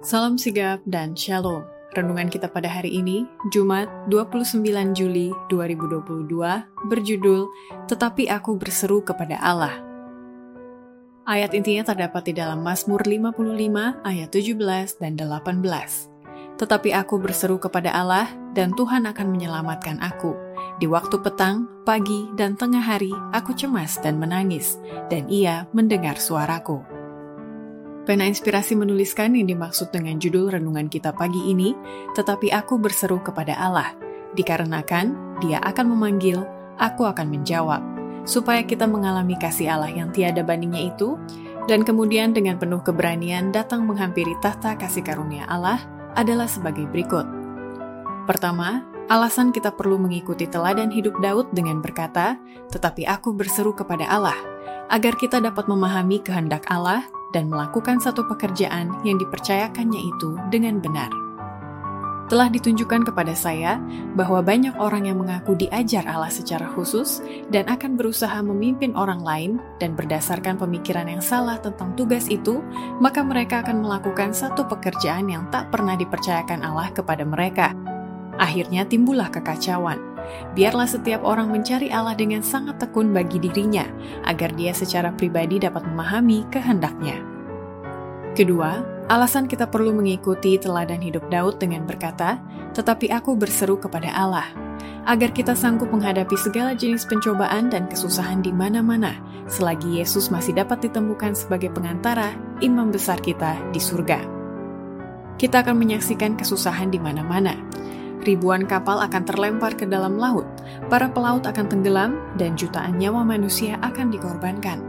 Salam sigap dan shalom. Renungan kita pada hari ini, Jumat 29 Juli 2022, berjudul Tetapi Aku Berseru Kepada Allah. Ayat intinya terdapat di dalam Mazmur 55 ayat 17 dan 18. Tetapi aku berseru kepada Allah dan Tuhan akan menyelamatkan aku. Di waktu petang, pagi, dan tengah hari, aku cemas dan menangis, dan ia mendengar suaraku. Pena Inspirasi menuliskan yang dimaksud dengan judul renungan kita pagi ini, tetapi aku berseru kepada Allah, dikarenakan dia akan memanggil, aku akan menjawab, supaya kita mengalami kasih Allah yang tiada bandingnya itu, dan kemudian dengan penuh keberanian datang menghampiri tahta kasih karunia Allah adalah sebagai berikut. Pertama, alasan kita perlu mengikuti teladan hidup Daud dengan berkata, tetapi aku berseru kepada Allah, agar kita dapat memahami kehendak Allah dan melakukan satu pekerjaan yang dipercayakannya itu dengan benar. Telah ditunjukkan kepada saya bahwa banyak orang yang mengaku diajar Allah secara khusus dan akan berusaha memimpin orang lain dan berdasarkan pemikiran yang salah tentang tugas itu, maka mereka akan melakukan satu pekerjaan yang tak pernah dipercayakan Allah kepada mereka. Akhirnya timbullah kekacauan biarlah setiap orang mencari Allah dengan sangat tekun bagi dirinya, agar dia secara pribadi dapat memahami kehendaknya. Kedua, alasan kita perlu mengikuti teladan hidup Daud dengan berkata, "Tetapi aku berseru kepada Allah." agar kita sanggup menghadapi segala jenis pencobaan dan kesusahan di mana-mana, selagi Yesus masih dapat ditemukan sebagai pengantara imam besar kita di surga. Kita akan menyaksikan kesusahan di mana-mana, ribuan kapal akan terlempar ke dalam laut, para pelaut akan tenggelam, dan jutaan nyawa manusia akan dikorbankan.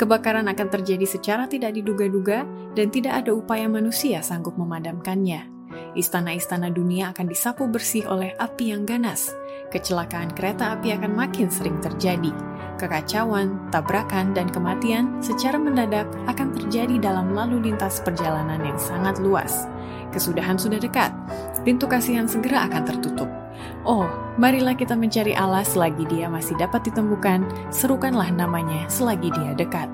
Kebakaran akan terjadi secara tidak diduga-duga, dan tidak ada upaya manusia sanggup memadamkannya. Istana-istana dunia akan disapu bersih oleh api yang ganas. Kecelakaan kereta api akan makin sering terjadi. Kekacauan, tabrakan, dan kematian secara mendadak akan terjadi dalam lalu lintas perjalanan yang sangat luas. Kesudahan sudah dekat, pintu kasihan segera akan tertutup. Oh, marilah kita mencari Allah selagi dia masih dapat ditemukan, serukanlah namanya selagi dia dekat.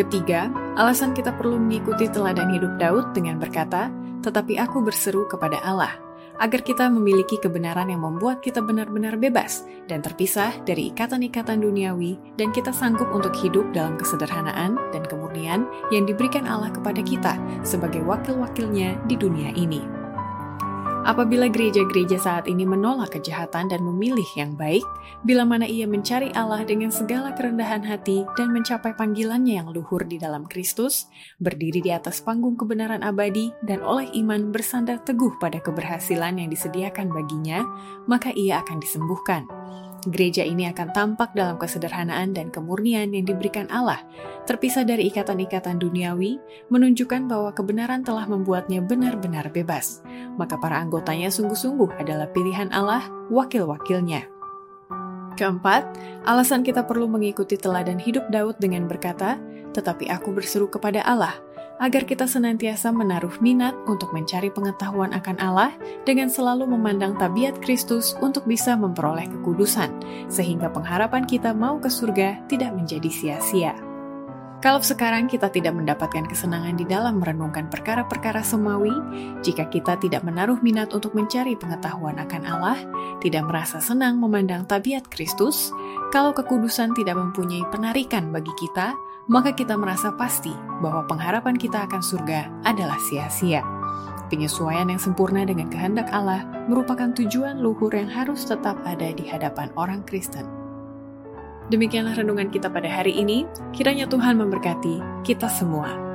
Ketiga, alasan kita perlu mengikuti teladan hidup Daud dengan berkata, tetapi aku berseru kepada Allah, agar kita memiliki kebenaran yang membuat kita benar-benar bebas dan terpisah dari ikatan-ikatan duniawi dan kita sanggup untuk hidup dalam kesederhanaan dan kemurnian yang diberikan Allah kepada kita sebagai wakil-wakilnya di dunia ini. Apabila gereja-gereja saat ini menolak kejahatan dan memilih yang baik, bila mana ia mencari Allah dengan segala kerendahan hati dan mencapai panggilannya yang luhur di dalam Kristus, berdiri di atas panggung kebenaran abadi dan oleh iman bersandar teguh pada keberhasilan yang disediakan baginya, maka ia akan disembuhkan Gereja ini akan tampak dalam kesederhanaan dan kemurnian yang diberikan Allah, terpisah dari ikatan-ikatan duniawi, menunjukkan bahwa kebenaran telah membuatnya benar-benar bebas. Maka para anggotanya sungguh-sungguh adalah pilihan Allah, wakil-wakilnya. Keempat, alasan kita perlu mengikuti teladan hidup Daud dengan berkata, "Tetapi aku berseru kepada Allah, agar kita senantiasa menaruh minat untuk mencari pengetahuan akan Allah dengan selalu memandang tabiat Kristus untuk bisa memperoleh kekudusan, sehingga pengharapan kita mau ke surga tidak menjadi sia-sia. Kalau sekarang kita tidak mendapatkan kesenangan di dalam merenungkan perkara-perkara semawi, jika kita tidak menaruh minat untuk mencari pengetahuan akan Allah, tidak merasa senang memandang tabiat Kristus, kalau kekudusan tidak mempunyai penarikan bagi kita, maka kita merasa pasti bahwa pengharapan kita akan surga adalah sia-sia. Penyesuaian yang sempurna dengan kehendak Allah merupakan tujuan luhur yang harus tetap ada di hadapan orang Kristen. Demikianlah renungan kita pada hari ini. Kiranya Tuhan memberkati kita semua.